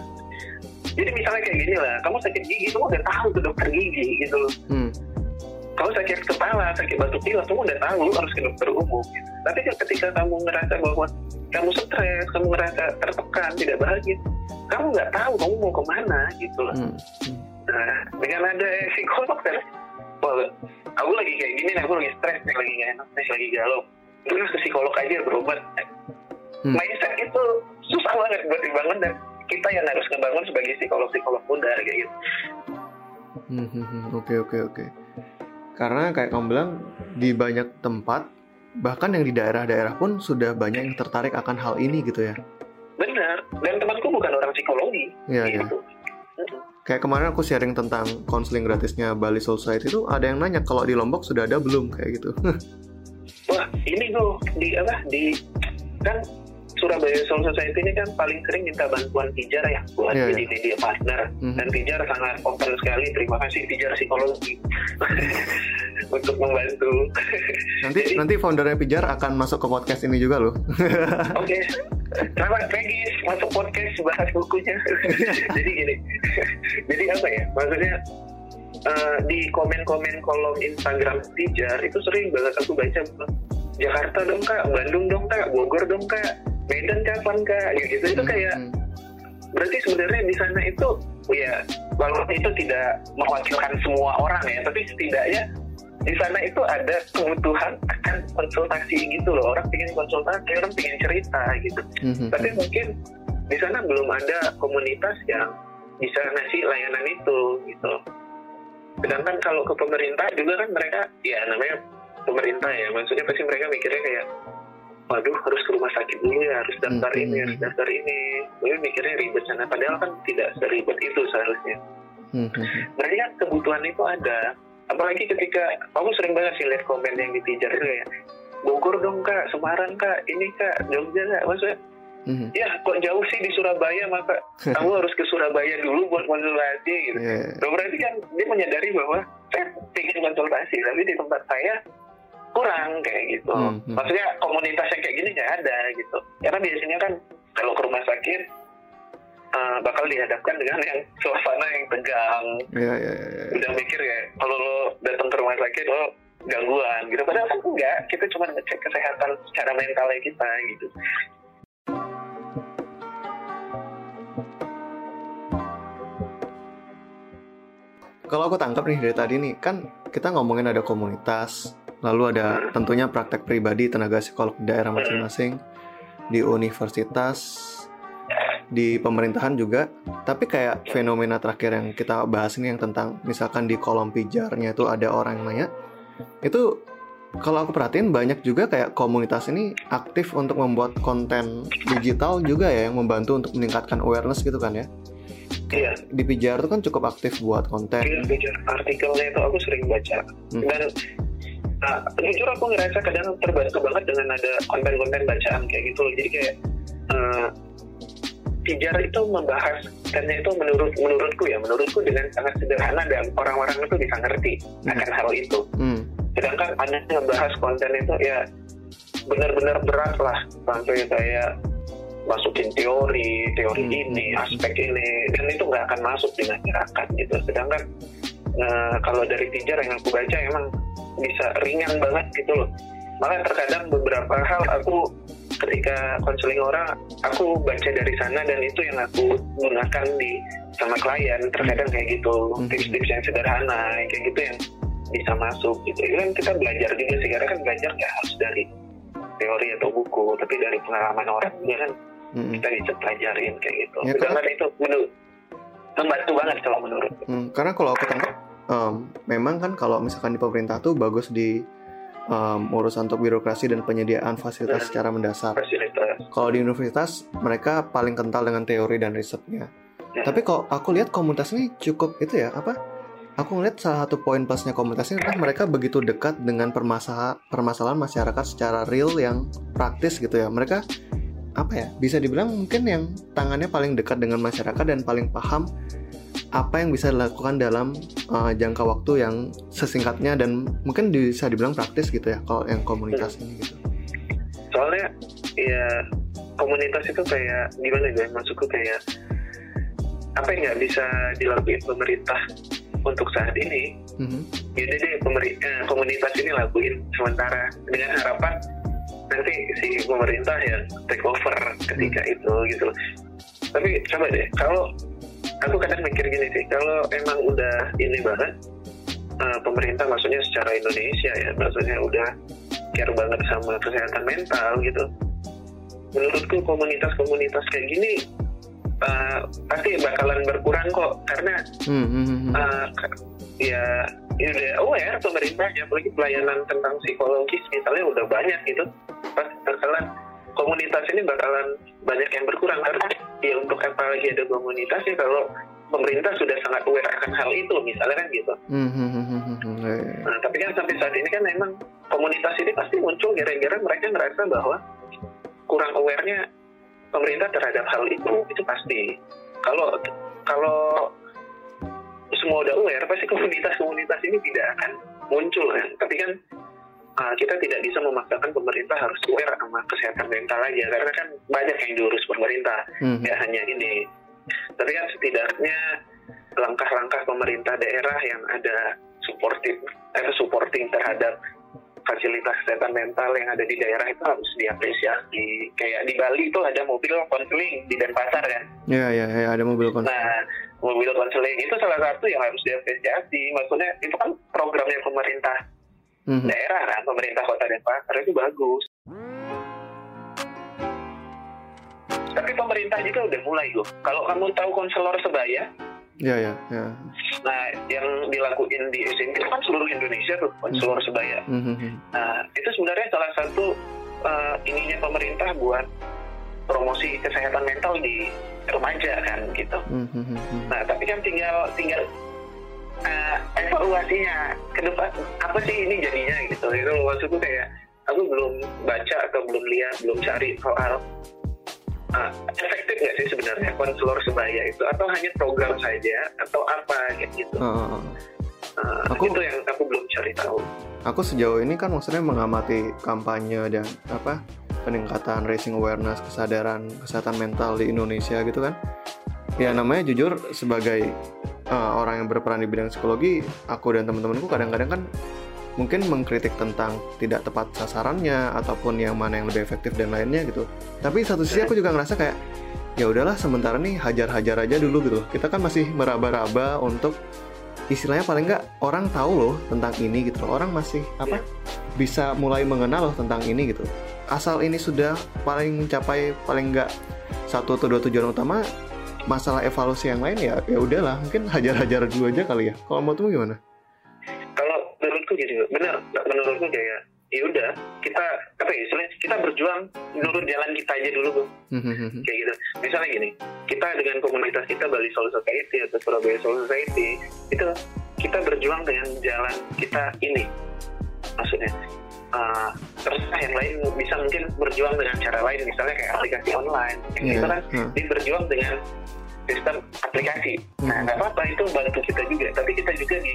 jadi misalnya kayak gini lah kamu sakit gigi kamu udah tahu ke dokter gigi gitu loh hmm. kamu sakit kepala sakit batuk pilek kamu udah tahu harus ke dokter umum gitu. tapi ketika kamu ngerasa bahwa kamu stres, kamu ngerasa tertekan, tidak bahagia, kamu nggak tahu kamu mau ke mana gitu loh. Hmm. Nah, dengan ada psikolog kan, aku lagi kayak gini nih aku lagi stres nih lagi gak enak nih lagi galau terus ke psikolog aja berobat Hmm. mindset itu susah banget buat dibangun dan kita yang harus ngebangun sebagai psikolog psikolog muda kayak gitu Hmm, hmm, hmm. Oke oke oke. Karena kayak kamu bilang di banyak tempat bahkan yang di daerah-daerah pun sudah banyak yang tertarik akan hal ini gitu ya. benar dan temanku bukan orang psikologi Iya iya. gitu Mm-mm. Kayak kemarin aku sharing tentang konseling gratisnya Bali Soul Society itu ada yang nanya kalau di Lombok sudah ada belum kayak gitu. wah ini tuh di apa di kan Surabaya Soul Society ini kan paling sering minta bantuan Tijar ya buat Iya, jadi media partner. Mhm. dan Tijar sangat open sekali. Terima kasih Tijar psikologi. Untuk membantu. Nanti nanti foundernya Pijar akan masuk ke podcast ini juga loh. oke. Selamat pagi. Masuk podcast bahas bukunya. Jadi gini. Jadi apa ya? Maksudnya eh, di komen-komen kolom Instagram Tijar itu sering banget aku baca Jakarta dong kak, Bandung dong kak, Bogor dong kak, Medan kapan kak, ya gitu. Itu kayak Hmm, berarti sebenarnya di sana itu ya walaupun itu tidak mewakilkan semua orang ya tapi setidaknya di sana itu ada kebutuhan akan konsultasi gitu loh. Orang pengen konsultasi orang pengen cerita gitu. Hmm, hmm, tapi hmm. mungkin di sana belum ada komunitas yang bisa ngasih layanan itu gitu. Sedangkan kalau ke pemerintah juga kan mereka ya namanya pemerintah ya. Maksudnya pasti mereka mikirnya kayak waduh harus ke rumah sakit dulu ya harus daftar Hmm, ini harus daftar ini. Mungkin mikirnya ribet sana. Padahal kan tidak seribet itu seharusnya. Hmm, hmm, hmm. berarti kan kebutuhan itu ada. Apalagi ketika kamu sering banget sih lihat komen yang ditijar itu ya. Bogor dong kak, Semarang kak, ini kak, Jogja kak, maksudnya Hmm, ya kok jauh sih di Surabaya maka kamu harus ke Surabaya dulu buat konsultasi gitu. Loh, berarti kan dia menyadari bahwa saya ingin konsultasi tapi di tempat saya kurang kayak gitu. Hmm, hmm. Maksudnya komunitas yang kayak gini nggak ada gitu. Karena biasanya kan kalau ke rumah sakit eh, bakal dihadapkan dengan yang suasana yang tegang. Iya iya iya. iya. Udah mikir ya kalau lo datang ke rumah sakit lo gangguan gitu. Padahal kan enggak. Kita cuma ngecek kesehatan secara mentalnya kita gitu. Kalau aku tangkap nih dari tadi nih, kan kita ngomongin ada komunitas, lalu ada tentunya praktek pribadi tenaga psikolog di daerah masing-masing, di universitas, di pemerintahan juga. Tapi kayak fenomena terakhir yang kita bahas ini yang tentang misalkan di kolom pijarnya itu ada orang yang nanya, itu kalau aku perhatiin banyak juga kayak komunitas ini aktif untuk membuat konten digital juga ya yang membantu untuk meningkatkan awareness gitu kan ya. Iya. Di pijar itu kan cukup aktif buat konten. Iya, jujur artikelnya itu aku sering baca Hmm. dan nah, jujur aku ngerasa kadang terbantu banget dengan ada konten-konten bacaan kayak gitu loh jadi kayak eh, Pijar itu membahas kontennya itu menurut menurutku ya menurutku dengan sangat sederhana dan orang-orang itu bisa ngerti Hmm. akan hal itu Hmm. sedangkan ada yang membahas konten itu ya benar-benar berat lah sampai saya masukin teori teori Hmm. ini aspek ini dan itu nggak akan masuk di masyarakat gitu sedangkan eh, kalau dari Tijar yang aku baca emang bisa ringan banget gitu loh. Maka terkadang beberapa hal aku ketika konseling orang aku baca dari sana dan itu yang aku gunakan di sama klien terkadang kayak gitu. Hmm. tips-tips yang sederhana kayak gitu yang bisa masuk gitu. Itu kan kita belajar juga sih karena kan belajar nggak harus dari teori atau buku tapi dari pengalaman orang juga kan Hmm. kita bisa pelajarin kayak gitu. Ya, sedangkan itu menurut membantu banget kalau menurut. Hmm, karena kalau aku tangkap, em, memang kan kalau misalkan di pemerintah tuh bagus di em, urusan untuk birokrasi dan penyediaan fasilitas Hmm. secara mendasar. fasilitas Kalau di universitas mereka paling kental dengan teori dan risetnya. Hmm. Tapi kok aku lihat komunitas ini cukup itu ya apa? Aku ngeliat salah satu poin plusnya komunitas ini adalah mereka begitu dekat dengan permasalahan permasalahan masyarakat secara real yang praktis gitu ya. Mereka apa ya? Bisa dibilang mungkin yang tangannya paling dekat dengan masyarakat dan paling paham apa yang bisa dilakukan dalam uh, jangka waktu yang sesingkatnya dan mungkin bisa dibilang praktis gitu ya kalau yang komunitas ini gitu. soalnya ya komunitas itu kayak gimana ya maksudku kayak apa yang nggak bisa dilakuin pemerintah untuk saat ini Mhm. jadi deh pemerintah komunitas ini lakuin sementara dengan harapan nanti si pemerintah yang take over ketika itu gitu loh. tapi coba deh kalau aku kadang mikir gini sih kalau emang udah ini banget uh, pemerintah maksudnya secara Indonesia ya maksudnya udah care banget sama kesehatan mental gitu. Menurutku komunitas-komunitas kayak gini uh, pasti bakalan berkurang kok karena uh, ya ya udah aware pemerintahnya apalagi pelayanan tentang psikologis misalnya udah banyak gitu. Pasti bakalan komunitas ini bakalan banyak yang berkurang karena ya lagi ada komunitas ya kalau pemerintah sudah sangat aware akan hal itu misalnya kan gitu. Nah tapi kan sampai saat ini kan memang komunitas ini pasti muncul gara-gara mereka ngerasa bahwa kurang awarenya pemerintah terhadap hal itu itu pasti. Kalau kalau semua udah aware pasti komunitas-komunitas ini tidak akan muncul kan. Tapi kan uh, kita tidak bisa memaksakan pemerintah harus aware sama kesehatan mental aja karena kan banyak yang diurus pemerintah hmm. ya hanya ini tapi kan setidaknya langkah-langkah pemerintah daerah yang ada supporting eh, supporting terhadap fasilitas kesehatan mental yang ada di daerah itu harus diapresiasi. Kayak di Bali itu ada mobil konseling di Denpasar kan? Iya, iya, ya, ada mobil konseling. Nah, mobil konseling itu salah satu yang harus diapresiasi. Maksudnya itu kan programnya pemerintah mm-hmm. daerah kan, pemerintah kota Denpasar itu bagus. Tapi pemerintah juga udah mulai loh. Kalau kamu tahu konselor sebaya, Ya, ya, ya. Nah, yang dilakuin di SMP itu kan seluruh Indonesia tuh, konselor mm-hmm. sebaya. Mm-hmm. Nah, itu sebenarnya salah satu uh, ininya pemerintah buat promosi kesehatan mental di remaja kan gitu. Mm-hmm. Nah, tapi kan tinggal tinggal uh, evaluasinya ke depan apa sih ini jadinya gitu. Itu maksudku kayak aku belum baca atau belum lihat, belum cari soal uh, efektif nggak sih sebenarnya konselor sebaya itu? Atau hanya program saja? Atau apa gitu? Uh, uh, aku, itu yang aku belum cari tahu. Aku sejauh ini kan maksudnya mengamati kampanye dan apa peningkatan raising awareness kesadaran kesehatan mental di Indonesia gitu kan. Ya namanya jujur sebagai uh, orang yang berperan di bidang psikologi aku dan teman-temanku kadang-kadang kan mungkin mengkritik tentang tidak tepat sasarannya ataupun yang mana yang lebih efektif dan lainnya gitu. Tapi satu sisi aku juga ngerasa kayak ya udahlah sementara nih hajar-hajar aja dulu gitu. Kita kan masih meraba-raba untuk istilahnya paling nggak orang tahu loh tentang ini gitu. Orang masih apa bisa mulai mengenal loh tentang ini gitu. Asal ini sudah paling mencapai paling nggak satu atau dua tujuan utama masalah evaluasi yang lain ya ya udahlah mungkin hajar-hajar dulu aja kali ya. Kalau menurutmu gimana? Gitu benar menurutku kayak ya udah kita apa ya istilahnya kita berjuang menurut jalan kita aja dulu bu kayak gitu misalnya gini kita dengan komunitas kita Bali Soul Society atau Surabaya Soul Society itu kita berjuang dengan jalan kita ini maksudnya uh, terus yang lain bisa mungkin berjuang dengan cara lain misalnya kayak aplikasi online yeah. kita kan uh. berjuang dengan sistem aplikasi. Nah, nggak apa-apa itu bantu kita juga. Tapi kita juga di,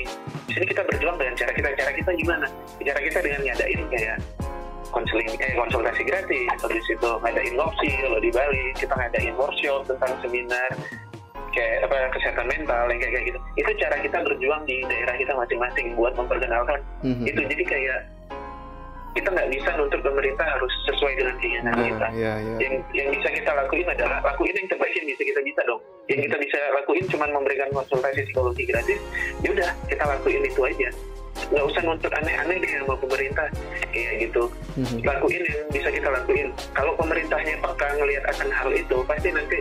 sini kita dengan cara kita. Cara kita gimana? Cara kita dengan ngadain kayak konseling, eh, konsultasi gratis. Habis itu ngadain opsi kalau di Bali kita ngadain workshop tentang seminar kayak apa kesehatan mental yang kayak, kayak gitu. Itu cara kita berjuang di daerah kita masing-masing buat memperkenalkan. Mm-hmm. Itu jadi kayak kita nggak bisa nuntut pemerintah harus sesuai dengan keinginan nah, kita. Iya, iya. Yang yang bisa kita lakuin adalah lakuin yang terbaik yang bisa kita bisa dong. Yang kita bisa lakuin cuma memberikan konsultasi psikologi gratis. Ya udah kita lakuin itu aja. Nggak usah nuntut aneh-aneh deh sama pemerintah kayak gitu. Mm-hmm. Lakuin yang bisa kita lakuin. Kalau pemerintahnya peka ngelihat akan hal itu, pasti nanti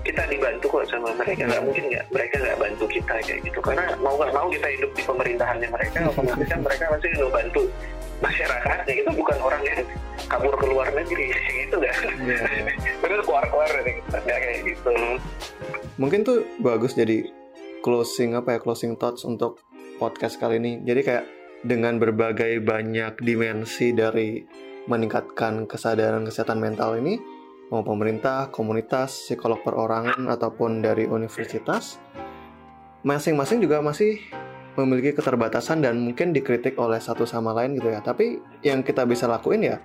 kita dibantu kok sama mereka nggak mungkin nggak mereka nggak bantu kita kayak gitu karena mau nggak mau kita hidup di pemerintahannya mereka otomatis kan mereka pasti nggak bantu masyarakatnya itu bukan orang yang kabur ke luar negeri gitu kan yeah. bener keluar keluar dari kita kayak gitu mungkin tuh bagus jadi closing apa ya closing thoughts untuk podcast kali ini jadi kayak dengan berbagai banyak dimensi dari meningkatkan kesadaran kesehatan mental ini mau pemerintah, komunitas, psikolog perorangan ataupun dari universitas, masing-masing juga masih memiliki keterbatasan dan mungkin dikritik oleh satu sama lain gitu ya. Tapi yang kita bisa lakuin ya,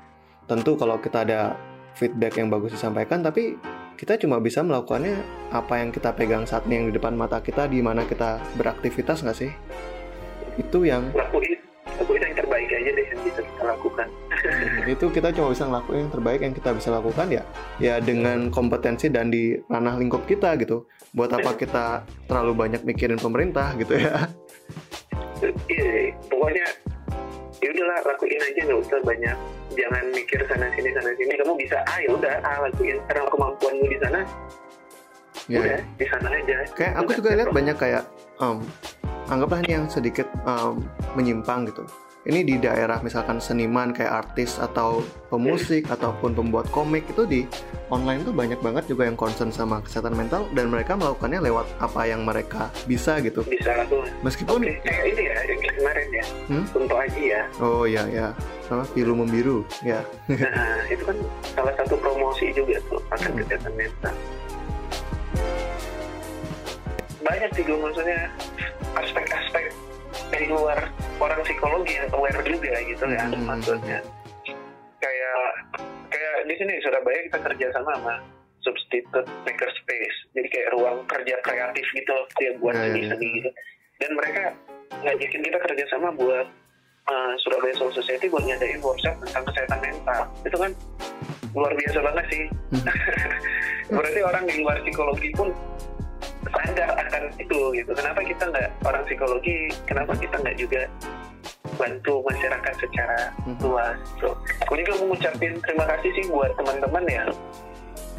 tentu kalau kita ada feedback yang bagus disampaikan, tapi kita cuma bisa melakukannya apa yang kita pegang saat ini yang di depan mata kita, di mana kita beraktivitas nggak sih? Itu yang lakuin, lakuin yang terbaik aja deh yang bisa kita lakukan. itu kita cuma bisa ngelakuin yang terbaik yang kita bisa lakukan ya. Ya dengan kompetensi dan di ranah lingkup kita gitu. Buat apa kita terlalu banyak mikirin pemerintah gitu ya. Iya pokoknya ya udahlah lakuin aja nggak usah banyak. Jangan mikir sana sini sana sini. Kamu bisa ah ya udah ah lakuin. Karena kemampuanmu di sana Ya, udah ya. di sana aja. Kayak aku juga lihat banyak kayak um, anggaplah ini yang sedikit um, menyimpang gitu. Ini di daerah misalkan seniman kayak artis atau pemusik ataupun pembuat komik itu di online tuh banyak banget juga yang concern sama kesehatan mental dan mereka melakukannya lewat apa yang mereka bisa gitu. bisa langsung Meskipun kayak ini ya, yang kemarin ya, Hmm? untuk Aji ya. oh ya ya apa pilu membiru ya. Nah, itu kan salah satu promosi juga tuh akan Hmm. kesehatan mental. Banyak sih gue maksudnya aspek-aspek dari luar orang psikologi yang aware juga gitu ya Hmm. maksudnya. Kayak kayak di sini Surabaya kita kerja sama sama substitute makerspace. Jadi kayak ruang kerja kreatif gitu loh, dia buat Ya, ya, ya. seni-seni gitu. Dan mereka ngajakin kita kerja sama buat uh, Surabaya Soul Society buat nyadain workshop tentang kesehatan mental. Itu kan luar biasa banget sih. Hmm. Berarti orang di luar psikologi pun sadar akan itu gitu. Kenapa kita nggak orang psikologi? Kenapa kita nggak juga bantu masyarakat secara Hmm. luas? So, aku juga mau ngucapin terima kasih sih buat teman-teman yang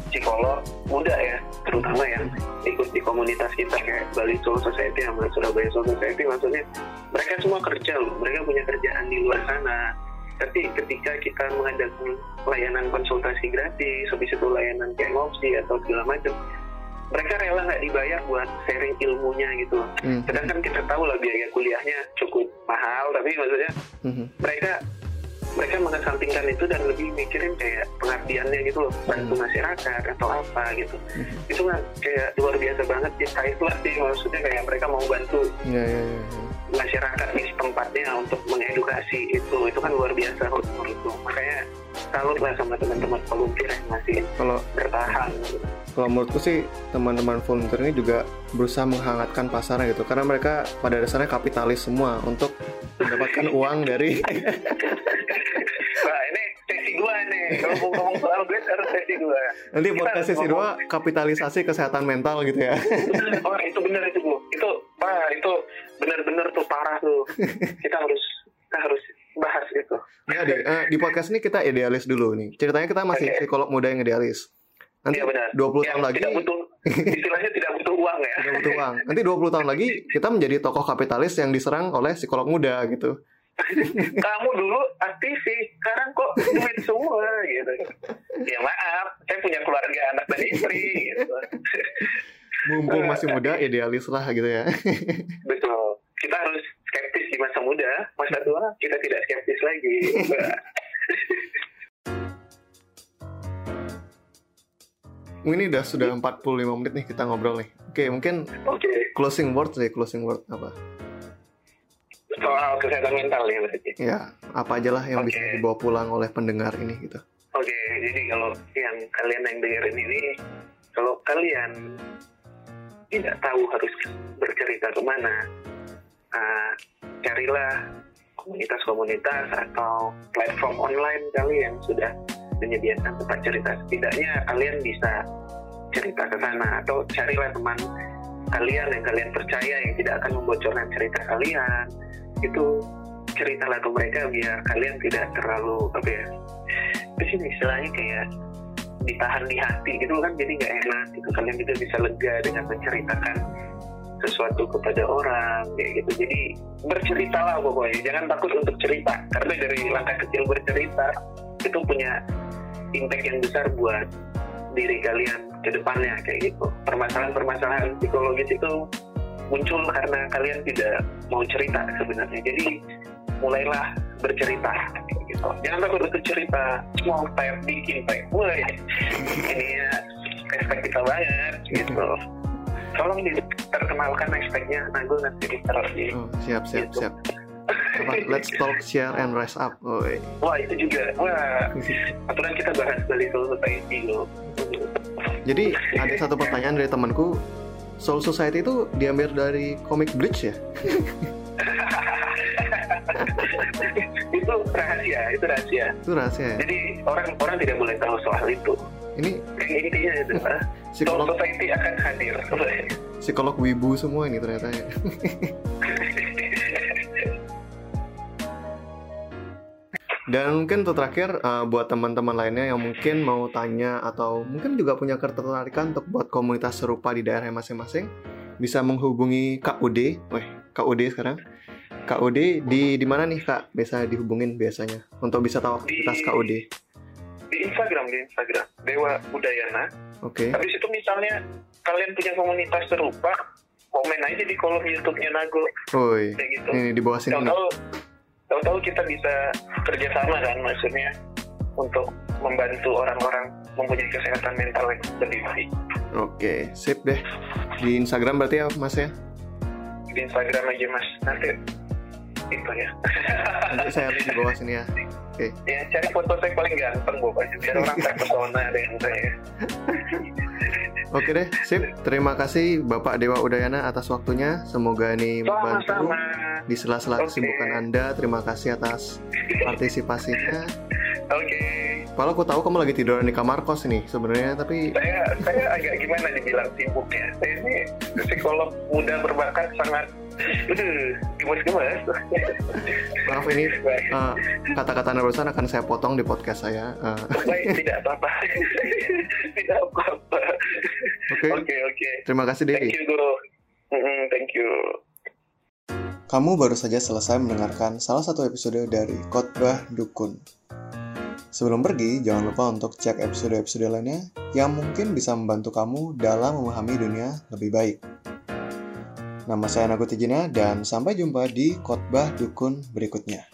psikolog muda ya, terutama yang ikut di komunitas kita kayak Bali Soul Society sama Surabaya Soul Society maksudnya mereka semua kerja loh, mereka punya kerjaan di luar sana. Tapi ketika kita mengadakan layanan konsultasi gratis, habis itu layanan kayak ngopsi atau segala macam, mereka rela nggak dibayar buat sharing ilmunya gitu. Hmm. Sedangkan kita tahu lah biaya kuliahnya cukup mahal, tapi maksudnya Mhm. mereka mereka mengesampingkan itu dan lebih mikirin kayak pengabdiannya gitu loh bantu Hmm. masyarakat atau apa gitu Mhm. itu kan kayak luar biasa banget sih priceless sih maksudnya kayak mereka mau bantu Ya ya ya. Ya. masyarakat di tempatnya untuk mengedukasi itu itu kan luar biasa menurutku makanya salut lah sama teman-teman volunteer yang masih Kalau bertahan. kalau menurutku sih teman-teman volunteer ini juga berusaha menghangatkan pasarnya gitu. Karena mereka pada dasarnya kapitalis semua untuk mendapatkan uang dari Wah ini sesi dua nih kalau mau ngomong soal duit harus sesi dua nanti podcast sesi ngomong- 2 kapitalisasi kesehatan mental gitu ya. Oh itu benar itu bu. Itu wah itu benar-benar tuh parah tuh. Kita harus kita harus bahas itu. Ya di, eh, di podcast ini kita idealis dulu nih. Ceritanya kita masih Oke. psikolog muda yang idealis. Nanti benar. 20 Yang tahun lagi tidak butuh istilahnya tidak butuh uang ya. Tidak butuh uang. Nanti 20 tahun lagi kita menjadi tokoh kapitalis yang diserang oleh psikolog muda gitu. Kamu dulu aktivis sekarang kok duit semua gitu. Ya maaf saya punya keluarga anak dan istri gitu mumpung masih muda idealis lah gitu ya. Betul. Kita harus skeptis di masa muda. Masa tua kita tidak skeptis lagi. Ini udah sudah 45 menit nih kita ngobrol nih. Oke mungkin oke. closing word deh closing word apa? Soal kesehatan mental ya berarti. Ya apa aja lah yang bisa Oke. dibawa pulang oleh pendengar ini gitu. Oke, jadi kalau yang kalian yang dengerin ini, kalau kalian tidak tahu harus bercerita ke mana, uh, carilah komunitas-komunitas atau platform online kali yang sudah menyediakan tempat cerita. Setidaknya kalian bisa cerita ke sana atau carilah teman kalian yang kalian percaya yang tidak akan membocorkan cerita kalian. Itu ceritalah ke mereka biar kalian tidak terlalu apa ya di sini istilahnya kayak ditahan di hati gitu kan? Jadi nggak enak gitu. Kalian juga bisa lega dengan menceritakan sesuatu kepada orang kayak gitu. Jadi berceritalah pokoknya. Jangan takut untuk cerita. Karena dari langkah kecil bercerita itu punya impact yang besar buat diri kalian ke depannya kayak gitu. Permasalahan-permasalahan psikologis itu muncul karena kalian tidak mau cerita sebenarnya. Jadi mulailah bercerita gitu. jangan takut untuk cerita. Small type bikin baik mulai ini ya respect kita banget gitu. Tolong diterkenalkan respectnya. Nah gue nanti di oh, siap siap Gitu. siap. Apa let's talk share and rise up. Oi. wah itu juga. Wah aturan kita bahas dari Soul Society loh jadi ada satu pertanyaan dari temanku. Soul Society itu diambil dari komik Bleach ya itu rahasia, itu rahasia. Itu rahasia. Ya? Jadi orang orang tidak boleh tahu soal itu. Ini intinya itu. psikolog society akan hadir. Psikolog wibu semua ini ternyata ya. Dan mungkin untuk terakhir uh, buat teman-teman lainnya yang mungkin mau tanya atau mungkin juga punya ketertarikan untuk buat komunitas serupa di daerah masing-masing bisa menghubungi KUD, weh KUD sekarang KUD di di mana nih Kak? Bisa dihubungin biasanya untuk bisa tahu aktivitas KUD. Di Instagram, di Instagram Dewa Udayana. Oke. Okay. Habis itu misalnya kalian punya komunitas serupa, komen aja di kolom YouTube-nya Nago. Woi. gitu. Ini di bawah sini. Tahu tahu-tahu kita bisa kerjasama kan maksudnya untuk membantu orang-orang mempunyai kesehatan mental yang lebih baik. Oke, sip deh. Di Instagram berarti ya Mas ya? Di Instagram aja Mas. Nanti itu ya. Nanti saya lihat di bawah sini ya. Oke. Okay. Ya cari foto saya paling ganteng gue biar orang terpesona dengan saya. Oke deh, sip. Terima kasih Bapak Dewa Udayana atas waktunya. Semoga ini membantu di sela-sela okay. kesibukan Anda. Terima kasih atas partisipasinya. Oke. Okay. Kalau aku tahu kamu lagi tiduran di kamar kos nih sebenarnya, tapi saya saya agak gimana dibilang sibuk ya. Saya ini psikolog muda berbakat sangat gemes-gemes. Maaf ini uh, kata-kata nerusan akan saya potong di podcast saya. Uh. Baik, tidak apa-apa. tidak apa-apa. Oke. Oke, oke. Terima kasih, Dewi. Thank you, Guru. Mm -hmm, thank you. Kamu baru saja selesai mendengarkan salah satu episode dari Khotbah Dukun. Sebelum pergi, jangan lupa untuk cek episode-episode lainnya yang mungkin bisa membantu kamu dalam memahami dunia lebih baik. Nama saya Nago Tijina dan sampai jumpa di khotbah dukun berikutnya.